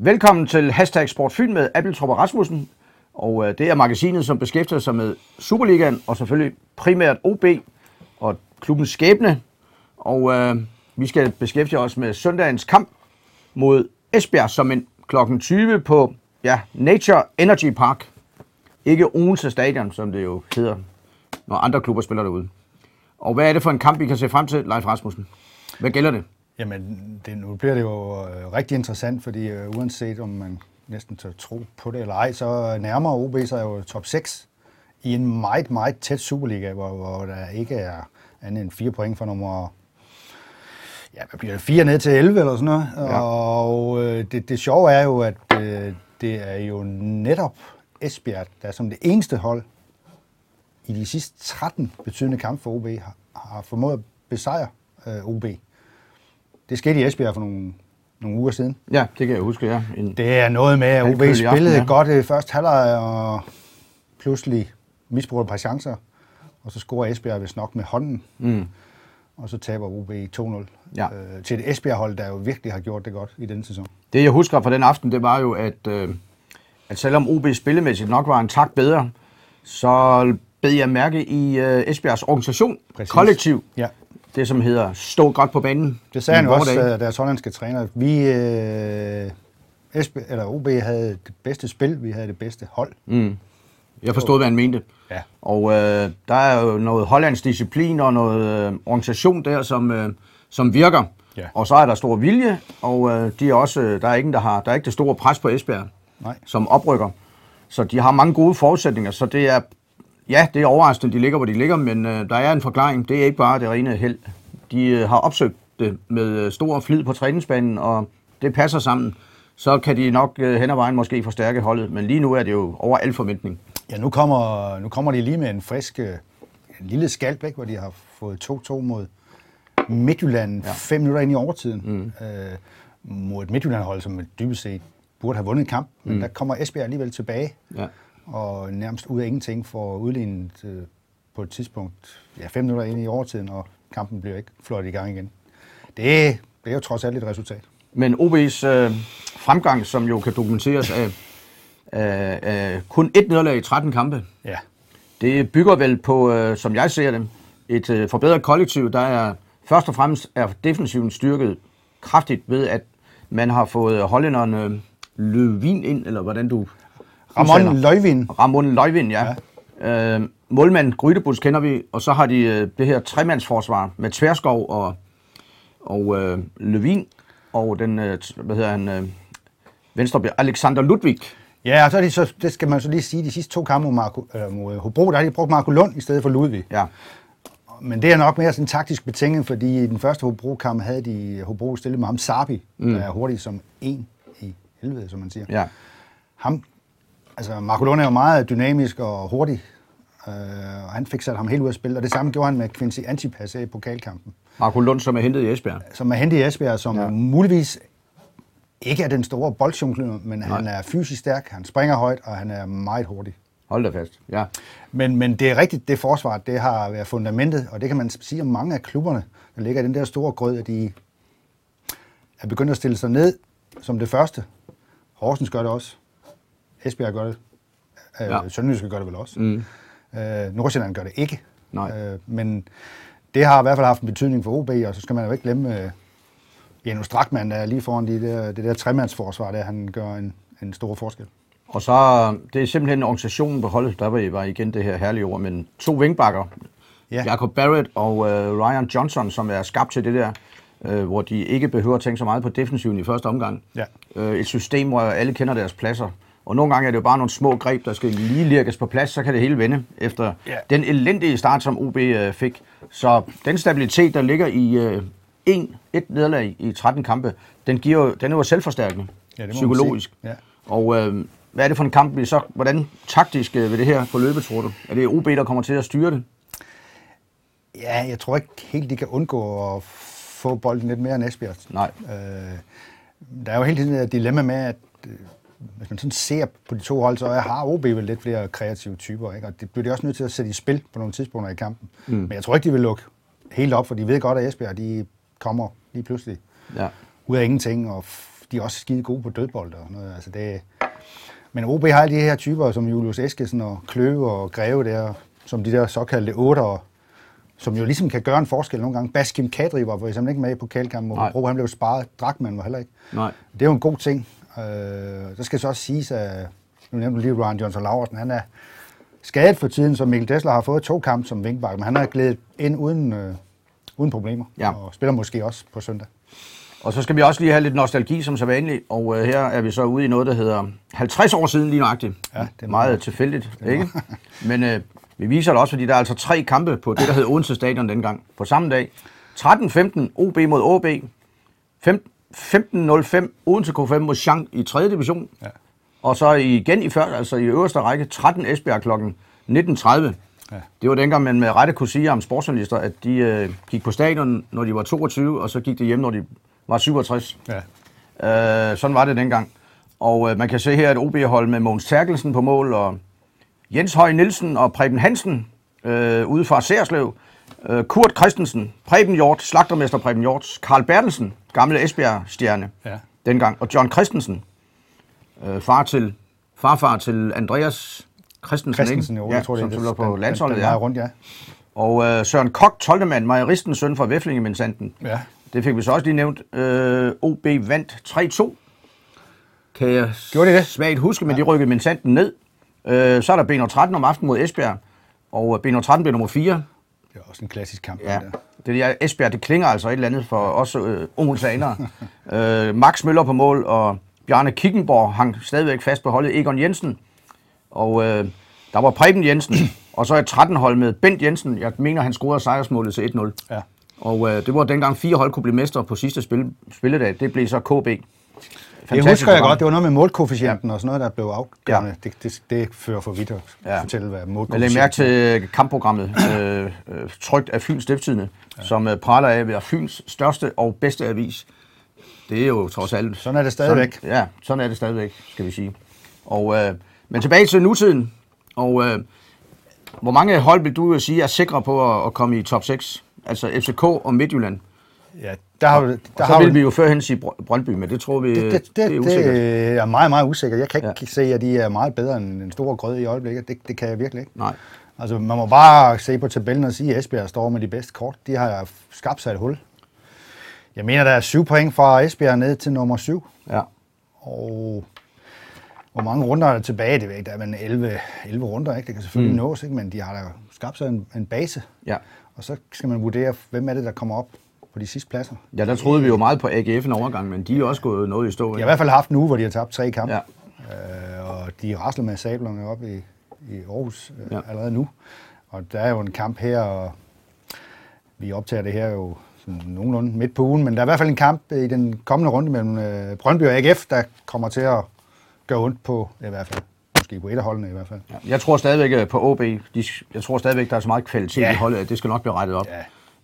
Velkommen til Hashtag Sportfyn med Abeltrup og Rasmussen. Og øh, det er magasinet, som beskæftiger sig med Superligaen og selvfølgelig primært OB og klubbens skæbne. Og øh, vi skal beskæftige os med søndagens kamp mod Esbjerg som en klokken 20 på ja, Nature Energy Park. Ikke Odense Stadion, som det jo hedder, når andre klubber spiller derude. Og hvad er det for en kamp, vi kan se frem til, Leif Rasmussen? Hvad gælder det? Jamen, det, nu bliver det jo øh, rigtig interessant, fordi øh, uanset om man næsten tør tro på det eller ej, så nærmer OB sig jo top 6 i en meget, meget tæt Superliga, hvor, hvor der ikke er andet end fire point for nummer ja, hvad bliver det, 4 ned til 11 eller sådan noget. Ja. Og øh, det, det sjove er jo, at øh, det er jo netop Esbjerg, der som det eneste hold i de sidste 13 betydende kampe for OB har, har formået at besejre øh, OB. Det skete i Esbjerg for nogle, nogle uger siden. Ja, det kan jeg huske, ja. En det er noget med, at OB spillede aften, ja. godt i første halvleg, og pludselig misbrugte et par chancer, og så scorer Esbjerg vist nok med hånden. Mm. Og så taber OB 2-0 ja. øh, til et Esbjerg-hold, der jo virkelig har gjort det godt i denne sæson. Det jeg husker fra den aften, det var jo, at, øh, at selvom OB spillemæssigt nok var en tak bedre, så bed jeg mærke i øh, Esbjergs organisation, Præcis. kollektiv, ja det, som hedder stå godt på banen. Det sagde han jo også, dag. deres hollandske træner. Vi, øh, SB, eller OB havde det bedste spil, vi havde det bedste hold. Mm. Jeg forstod, hvad han mente. Ja. Og øh, der er jo noget hollandsk disciplin og noget øh, organisation der, som, øh, som virker. Ja. Og så er der stor vilje, og øh, de er også, der er ingen, der har, der er ikke det store pres på Esbjerg, Nej. som oprykker. Så de har mange gode forudsætninger, så det er Ja, det er overraskende, de ligger, hvor de ligger, men øh, der er en forklaring. Det er ikke bare det rene held. De øh, har opsøgt det med øh, stor flid på træningsbanen, og det passer sammen. Så kan de nok øh, hen ad vejen måske forstærke holdet, men lige nu er det jo over al forventning. Ja, nu kommer, nu kommer de lige med en frisk, øh, en lille skalp, ikke, hvor de har fået 2-2 mod Midtjylland ja. fem minutter ind i overtiden. Mm. Øh, mod et Midtjylland-hold, som dybest set burde have vundet kamp, men mm. der kommer Esbjerg alligevel tilbage. Ja og nærmest ud af ingenting får udlignet øh, på et tidspunkt ja, fem minutter ind i overtiden, og kampen bliver ikke flot i gang igen. Det, det er jo trods alt et resultat. Men OB's øh, fremgang, som jo kan dokumenteres af, af, af kun et nederlag i 13 kampe, ja. det bygger vel på, øh, som jeg ser det, et øh, forbedret kollektiv, der er først og fremmest er defensiven styrket kraftigt ved, at man har fået hollænderen øh, Løvin ind, eller hvordan du Ramon Løjvin. Ramon Løjvin, ja. ja. Øh, målmand Grydebus kender vi, og så har de øh, det her tremandsforsvar med Tverskov og, og øh, Løvin, og den, øh, hvad hedder han, øh, venstre, Alexander Ludvig. Ja, og så, er de så det skal man så lige sige, de sidste to kampe mod, Marco, øh, mod Hobro, der har de brugt Marco Lund i stedet for Ludvig. Ja. Men det er nok mere sådan taktisk betinget, fordi i den første Hobro-kamp havde de Hobro stillet med ham Sabi, mm. der er hurtig som en i helvede, som man siger. Ja. Ham Altså, Marco Lund er jo meget dynamisk og hurtig, øh, og han fik sat ham helt ud af spil, og det samme gjorde han med Quincy Antipas i pokalkampen. Marco Lund, som er hentet i Esbjerg. Som er hentet i Esbjerg, som ja. muligvis ikke er den store boldjongler, men Nej. han er fysisk stærk, han springer højt, og han er meget hurtig. Hold da fast, ja. Men, men det er rigtigt, det forsvar, det har været fundamentet, og det kan man sige om mange af klubberne, der ligger i den der store grød, at de er begyndt at stille sig ned som det første. Horsens gør det også. Esbjerg gør det. Øh, ja. Sønderjyske gør det vel også. Mm. Øh, Nordsjælland gør det ikke. Nej. Øh, men det har i hvert fald haft en betydning for OB, og så skal man jo ikke glemme øh, Jens Strakman, der er lige foran de der, det der tremandsforsvar, der han gør en, en stor forskel. Og så, det er simpelthen organisationen på holdet, der var, var igen det her herlige ord, men to vingbakker, ja. Jacob Barrett og øh, Ryan Johnson, som er skabt til det der, øh, hvor de ikke behøver at tænke så meget på defensiven i første omgang. Ja. Øh, et system, hvor alle kender deres pladser. Og nogle gange er det jo bare nogle små greb, der skal lige lirkes på plads, så kan det hele vende efter ja. den elendige start, som OB øh, fik. Så den stabilitet, der ligger i øh, en, et nederlag i 13 kampe, den, giver jo, den er jo selvforstærkende, ja, det psykologisk. Ja. Og øh, hvad er det for en kamp, vi så, hvordan taktisk øh, ved det her forløbe, tror du? Er det OB, der kommer til at styre det? Ja, jeg tror ikke helt, de kan undgå at få bolden lidt mere end Esbjerg. Nej. Øh, der er jo hele tiden et dilemma med, at øh, hvis man sådan ser på de to hold, så har OB vel lidt flere kreative typer, ikke? og det bliver de også nødt til at sætte i spil på nogle tidspunkter i kampen. Mm. Men jeg tror ikke, de vil lukke helt op, for de ved godt, at Esbjerg de kommer lige pludselig ja. ud af ingenting, og de er også skide gode på dødbold og noget. Altså det, men OB har alle de her typer, som Julius Eskesen og Kløve og Greve der, som de der såkaldte otter, som jo ligesom kan gøre en forskel nogle gange. Baskim Kadri var for eksempel ikke med i pokalkampen, hvor han blev sparet. Drakman var heller ikke. Nej. Det er jo en god ting. Øh, der skal så også siges, at nu nævnte lige Ryan Johnson Laversen, han er skadet for tiden, så Mikkel Dessler har fået to kampe som vinkbakke, men han har glædet ind uden, øh, uden problemer, Ja. og spiller måske også på søndag. Og så skal vi også lige have lidt nostalgi som så vanligt, og øh, her er vi så ude i noget, der hedder 50 år siden lige nøjagtigt. Ja, det er meget meget. tilfældigt, ikke? Men øh, vi viser det også, fordi der er altså tre kampe på det, der hed Odense Stadion dengang på samme dag. 13-15 OB mod OB. Fem- 15-05 Odense K5 mod Chang i 3. division. Ja. Og så igen i første, altså i øverste række, 13 Esbjerg kl. 19.30. Ja. Det var dengang, man med rette kunne sige om sportsjournalister, at de øh, gik på stadion, når de var 22, og så gik de hjem, når de var 67. Ja. Øh, sådan var det dengang. Og øh, man kan se her et OB-hold med Mogens Terkelsen på mål, og Jens Høj Nielsen og Preben Hansen øh, ude fra Serslev. Øh, Kurt Christensen, Preben Hjort, slagtermester Preben Hjort, Karl Bertelsen, gamle Esbjerg-stjerne Ja. dengang, og John Christensen, øh, far til, farfar til Andreas Christensen, Christensen, ikke? jo, ja, jeg tror, det som er spiller på den- landsholdet. den, den ja. rundt, ja. Og øh, Søren Kok, 12. mand, Majeristens søn fra Væflingemensanden. Ja. Det fik vi så også lige nævnt. Øh, OB vandt 3-2. Kan jeg Gjorde de det? svagt huske, men de rykkede Mensanden ned. Øh, så er der B13 om aftenen mod Esbjerg. Og øh, B13 blev nummer 4. Det er også en klassisk kamp. Ja. der. Det der Esbjerg, det klinger altså et eller andet for os øh, odenseanere. øh, Max Møller på mål, og Bjarne Kickenborg hang stadigvæk fast på holdet. Egon Jensen. Og øh, der var Preben Jensen. og så et 13-hold med Bent Jensen. Jeg mener, han scorede sejrsmålet til 1-0. Ja. Og øh, det var dengang fire hold kunne blive mestre på sidste spil, spilledag. Det blev så KB. Det husker jeg godt. Det var noget med målkoefficienten og sådan noget, der blev afgørende. Ja. Det, det, det fører for vidt at Ja. ja. fortælle, hvad Men læg målkoefficienten mærke til kampprogrammet, øh, øh, trygt af Fyns Stiftstidende, ja. som øh, praler af at være Fyns største og bedste avis. Det er jo trods alt... Sådan er det stadigvæk. Sådan, ja, sådan er det stadigvæk, skal vi sige. Og, øh, men tilbage til nutiden. Og øh, hvor mange hold vil du sige er sikre på at, at komme i top 6? Altså FCK og Midtjylland. Ja, der har, Der så har vil du- vi jo førhen sige Br- Brøndby, men det tror vi det, det, det, det er usikkert. det er meget, meget usikkert. Jeg kan ikke Ja. se, at de er meget bedre end en stor grød i øjeblikket. Det, det kan jeg virkelig ikke. Nej. Altså, man må bare se på tabellen og sige, at Esbjerg står med de bedste kort. De har skabt sig et hul. Jeg mener, der er syv point fra Esbjerg ned til nummer syv. Ja. Og hvor mange runder er der tilbage? Det ved. Der er vel 11, 11 runder, ikke? Det kan selvfølgelig mm. nås, ikke? men de har da skabt sig en, en base. Ja. Og så skal man vurdere, hvem er det, der kommer op på de sidste pladser. ja, der troede vi jo meget på AGF en overgang, men de er jo også gået noget i stå. De har i hvert fald haft en uge, hvor de har tabt tre kampe. Ja. Øh, og de rasler med sablerne op i, i Aarhus øh, Ja. allerede nu. Og der er jo en kamp her, og vi optager det her jo sådan nogenlunde midt på ugen, men der er i hvert fald en kamp i den kommende runde mellem øh, Brøndby og AGF, der kommer til at gøre ondt på, i hvert fald, måske på et af holdene i hvert fald. Ja, Jeg tror stadigvæk øh, på OB, de, jeg tror stadigvæk, der er så meget kvalitet Ja. i holdet, at det skal nok blive rettet op. Ja.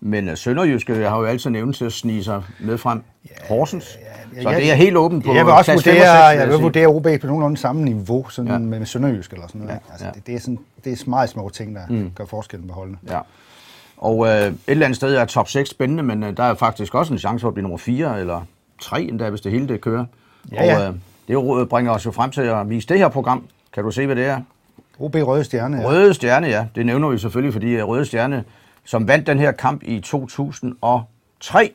Men uh, Sønderjyske har jo altid nævnt til at snige sig med frem. Horsens. ja, så jeg- det er helt åbent på jeg vil også vurdere, 65, vil jeg vil vurdere OB på nogenlunde samme niveau, sådan Ja. ja. med, med Sønderjysk eller sådan noget. Ja? Altså, ja. det, det, er sådan, det er meget små ting, der mm. gør forskellen på holdene. Ja. Og øh, et eller andet sted er top 6 spændende, men øh, der er faktisk også en chance for at blive nummer 4 eller 3 endda, hvis det hele det kører. Ja, ja. Og øh, det bringer os jo frem til at vise det her program. Kan du se, hvad det er? OB Røde Stjerne, ja. Røde Stjerne, ja. Det nævner vi selvfølgelig, fordi øh, Røde Stjerne, som vandt den her kamp i 2003,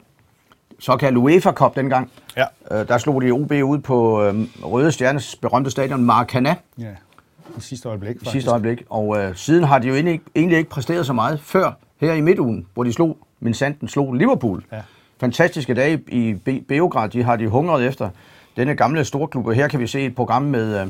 såkaldt UEFA Cup dengang, Ja. øh, der slog de OB ud på øh, Røde Stjernes berømte stadion Maracana ja. I sidste øjeblik, i faktisk. sidste øjeblik. Og øh, siden har de jo egentlig, ikke- egentlig ikke præsteret så meget før her i midtugen, hvor de slog, min sanden slog Liverpool. Ja. Fantastiske dage i Be- Beograd, de har de hungret efter denne gamle storklub. Og her kan vi se et program med, øh,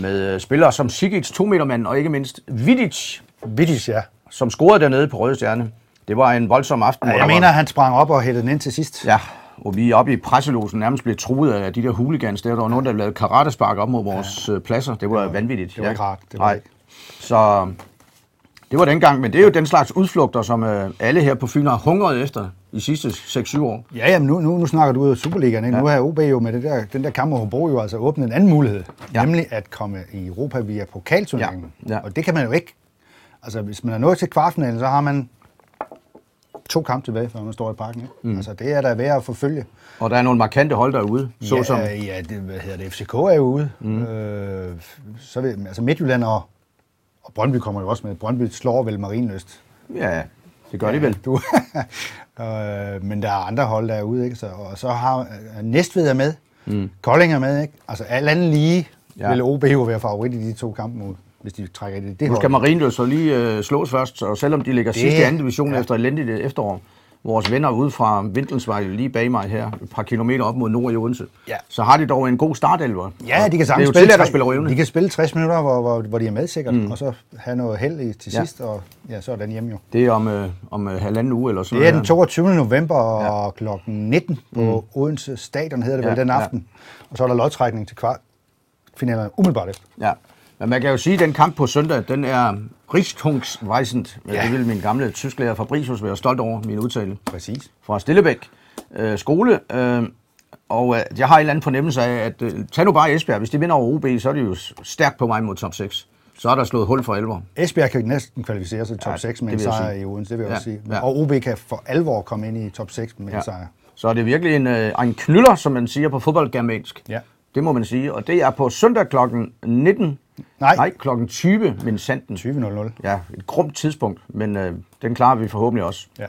med øh, spillere som Sigic, 2 meter mand, og ikke mindst Vidic, Vidic, ja. Som scorede dernede på Røde Stjerne. Det var en voldsom aften. ja jeg mener, var, han sprang op og hættede den ind til sidst. Ja, og vi oppe i presselosen nærmest blev truet af de der hooligans der. Der var nogen, der lavede karatespark op mod vores ja. pladser. Det var, det var vanvittigt. det var ikke rart. Det var Nej. ikke. Så det var dengang, men det er jo den slags udflugter, som øh, alle her på Fyn har hungret efter i sidste 6-7 år. Ja, jamen nu, nu, nu snakker du ud af Superligaen. Ikke? Ja. Nu har OB jo med det der, den der kamp mod Hobro jo altså åbnet en anden mulighed. Ja. Ja. Nemlig at komme i Europa via pokalturneringen. Ja, ja. Og det kan man jo ikke. Altså, hvis man er nået til kvartfinalen, så har man to kampe tilbage, før man står i parken. Ikke? Mm. Altså, det er der værd at forfølge. Og der er nogle markante hold derude, såsom... Ja, ja det, hvad hedder det, FCK er jo ude. Mm. Øh, så vil, altså Midtjylland og, og Brøndby kommer jo også med. Brøndby slår vel Marienløst. Ja, det gør ja, de vel. Du, øh, men der er andre hold derude, ikke? Så, og så har øh, Næstved er med. Mm. Kolding er med, ikke? Altså alt andet lige ja. vil OB jo være favorit i de to kampe mod hvis de trækker det. det nu skal Marienløs så lige øh, slås først, og selvom de ligger det, sidst i anden division ja. efter elendigt efterår, vores venner ude fra Vindelsvej, lige bag mig her, et par kilometer op mod nord i Odense, ja. så har de dog en god startelver. Ja, de kan sagtens spille, tilladt, spille De kan spille 60 minutter, hvor, hvor, hvor de er med sikkert, mm. og så have noget held i, til ja. sidst, og ja, så er den hjemme jo. Det er om, øh, om øh, halvanden uge eller sådan Det er den 22. november ja. kl. 19 på mm. Odense Stadion, hedder det ja, vel den aften. Ja. Og så er der lodtrækning til kvartfinalerne umiddelbart efter. Ja. Men man kan jo sige, at den kamp på søndag, den er richtungsweisend. Ja. Det vil min gamle tysklærer Fabricius være stolt over, min udtale. Præcis. Fra Stillebæk øh, skole. Øh, og øh, jeg har en eller anden fornemmelse af, at øh, tag nu bare Esbjerg. Hvis de vinder over OB, så er de jo stærkt på vej mod top 6. Så er der slået hul for alvor. Esbjerg kan næsten kvalificere sig til top ja, 6 med en sejr i Odense, det vil jeg ja, også sige. Ja. Og OB kan for alvor komme ind i top 6 med ja. en sejr. Så er det virkelig en, øh, en knyller, som man siger på fodboldgermansk. Ja. Det må man sige. Og det er på søndag kl. 19 Nej. Nej, klokken 20, men sanden. 20.00. Ja, et grumt tidspunkt, men øh, den klarer vi forhåbentlig også. Ja.